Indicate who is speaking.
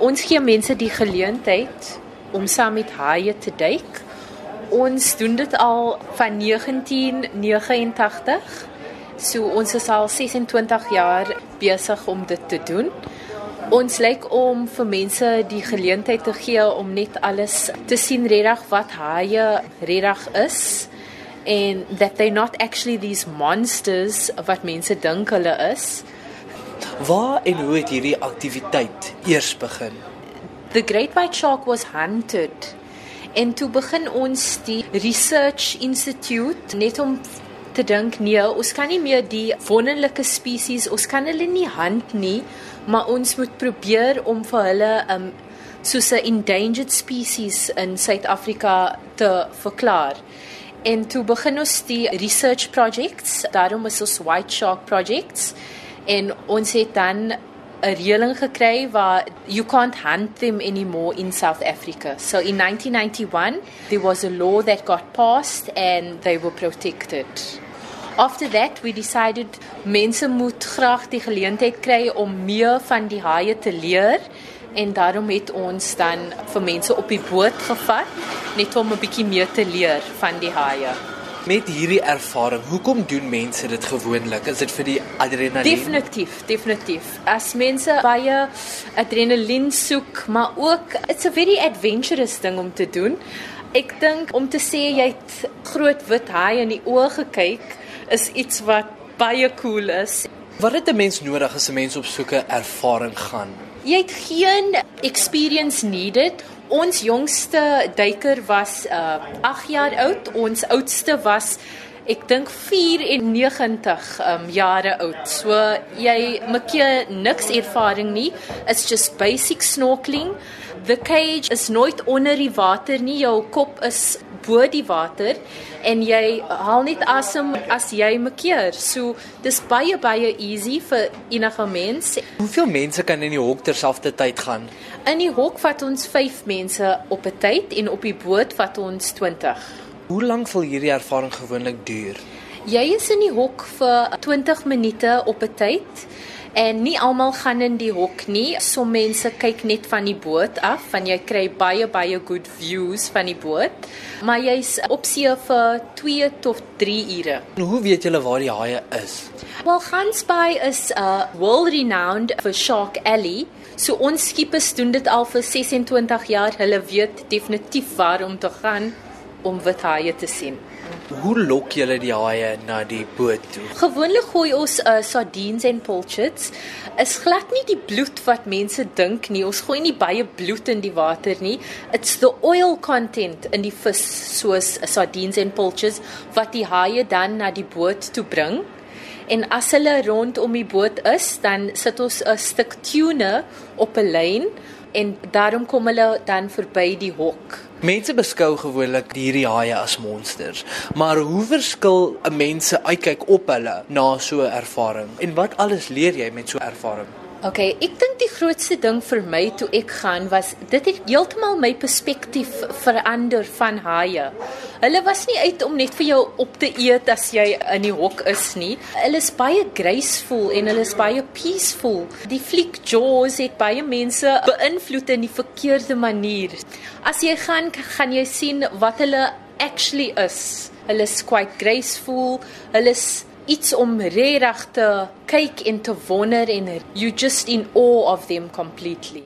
Speaker 1: Ons gee mense die geleentheid om saam met haie te duik. Ons doen dit al van 1989. So ons is al 26 jaar besig om dit te doen. Ons lyk om vir mense die geleentheid te gee om net alles te sien regtig wat haie regtig is and that they're not actually these monsters wat mense dink hulle is.
Speaker 2: Waar en hoe het hierdie aktiwiteit eers begin?
Speaker 1: The Great White Shark was hunted. En toe begin ons die Research Institute net om te dink nee, ons kan nie meer die wonderlike spesies, ons kan hulle nie hand nie, maar ons moet probeer om vir hulle um soos 'n endangered species in Suid-Afrika te verklaar. En toe begin ons die research projects, daarom is ons White Shark projects en ons het dan 'n reëling gekry waar you can't hunt them anymore in South Africa. So in 1991 there was a law that got passed and they were protected. After that we decided mense moet graag die geleentheid kry om meer van die haie te leer en daarom het ons dan vir mense op die boot gevat net om 'n bietjie meer te leer van die haie.
Speaker 2: Met hierdie ervaring, hoekom doen mense dit gewoonlik? Is dit vir die adrenalien?
Speaker 1: Definitief, definitief. As mense baie adrenalien soek, maar ook it's a very adventurous ding om te doen. Ek dink om te sê jy het groot wit haai in die oë gekyk is iets wat baie cool is.
Speaker 2: Wat het 'n mens nodig as 'n mens op soeke ervaring gaan?
Speaker 1: Jy het geen experience needed Ons jongste duiker was uh 8 jaar oud. Ons oudste was ek dink 94 um jare oud. So jy maak niks ervaring nie. It's just basic snorkeling. The cage is nooit onder die water nie. Jou kop is bo die water en jy haal net asem as jy makeer. So dis baie baie easy vir enige mens.
Speaker 2: Hoeveel mense kan in die hok terselfdertyd gaan?
Speaker 1: In die hok vat ons 5 mense op 'n tyd en op die boot vat ons 20.
Speaker 2: Hoe lank sal hierdie ervaring gewoonlik duur?
Speaker 1: Jy is in die hok vir 20 minute op 'n tyd. En nie almal gaan in die hok nie. Sommige mense kyk net van die boot af, want jy kry baie baie good views van die boot. Maar jy's op see vir 2 tot 3 ure.
Speaker 2: Hoe weet julle waar die haie is?
Speaker 1: Well, Gansbaai is 'n uh, world renowned for Shark Alley. So ons skipers doen dit al vir 26 jaar. Hulle weet definitief waar om te gaan om wit haie te sien.
Speaker 2: Hoe lok julle die haie na die boot toe?
Speaker 1: Gewoonlik gooi ons uh, sardines en pilchards. Is glad nie die bloed wat mense dink nie. Ons gooi nie baie bloed in die water nie. It's the oil content in die vis soos sardines en pilchards wat die haie dan na die boot toe bring. En as hulle rondom die boot is, dan sit ons 'n stuk tuna op 'n lyn en daarom kom hulle dan verby die hok.
Speaker 2: Mense beskou gewoonlik hierdie haie as monsters, maar hoe verskil 'n mens se uitkyk op hulle na so 'n ervaring? En wat alles leer jy met so 'n ervaring?
Speaker 1: Okay, ek dink die grootste ding vir my toe ek gaan was dit het heeltemal my perspektief verander van haie. Hulle was nie uit om net vir jou op te eet as jy in die hok is nie. Hulle is baie graceful en hulle is baie peaceful. Die fliek Jaws het baie mense beïnvloed in die verkeerde manier. As jy gaan gaan jy sien wat hulle actually is. Hulle is quite graceful. Hulle is iets om regtig te kyk en te wonder en you just in awe of them completely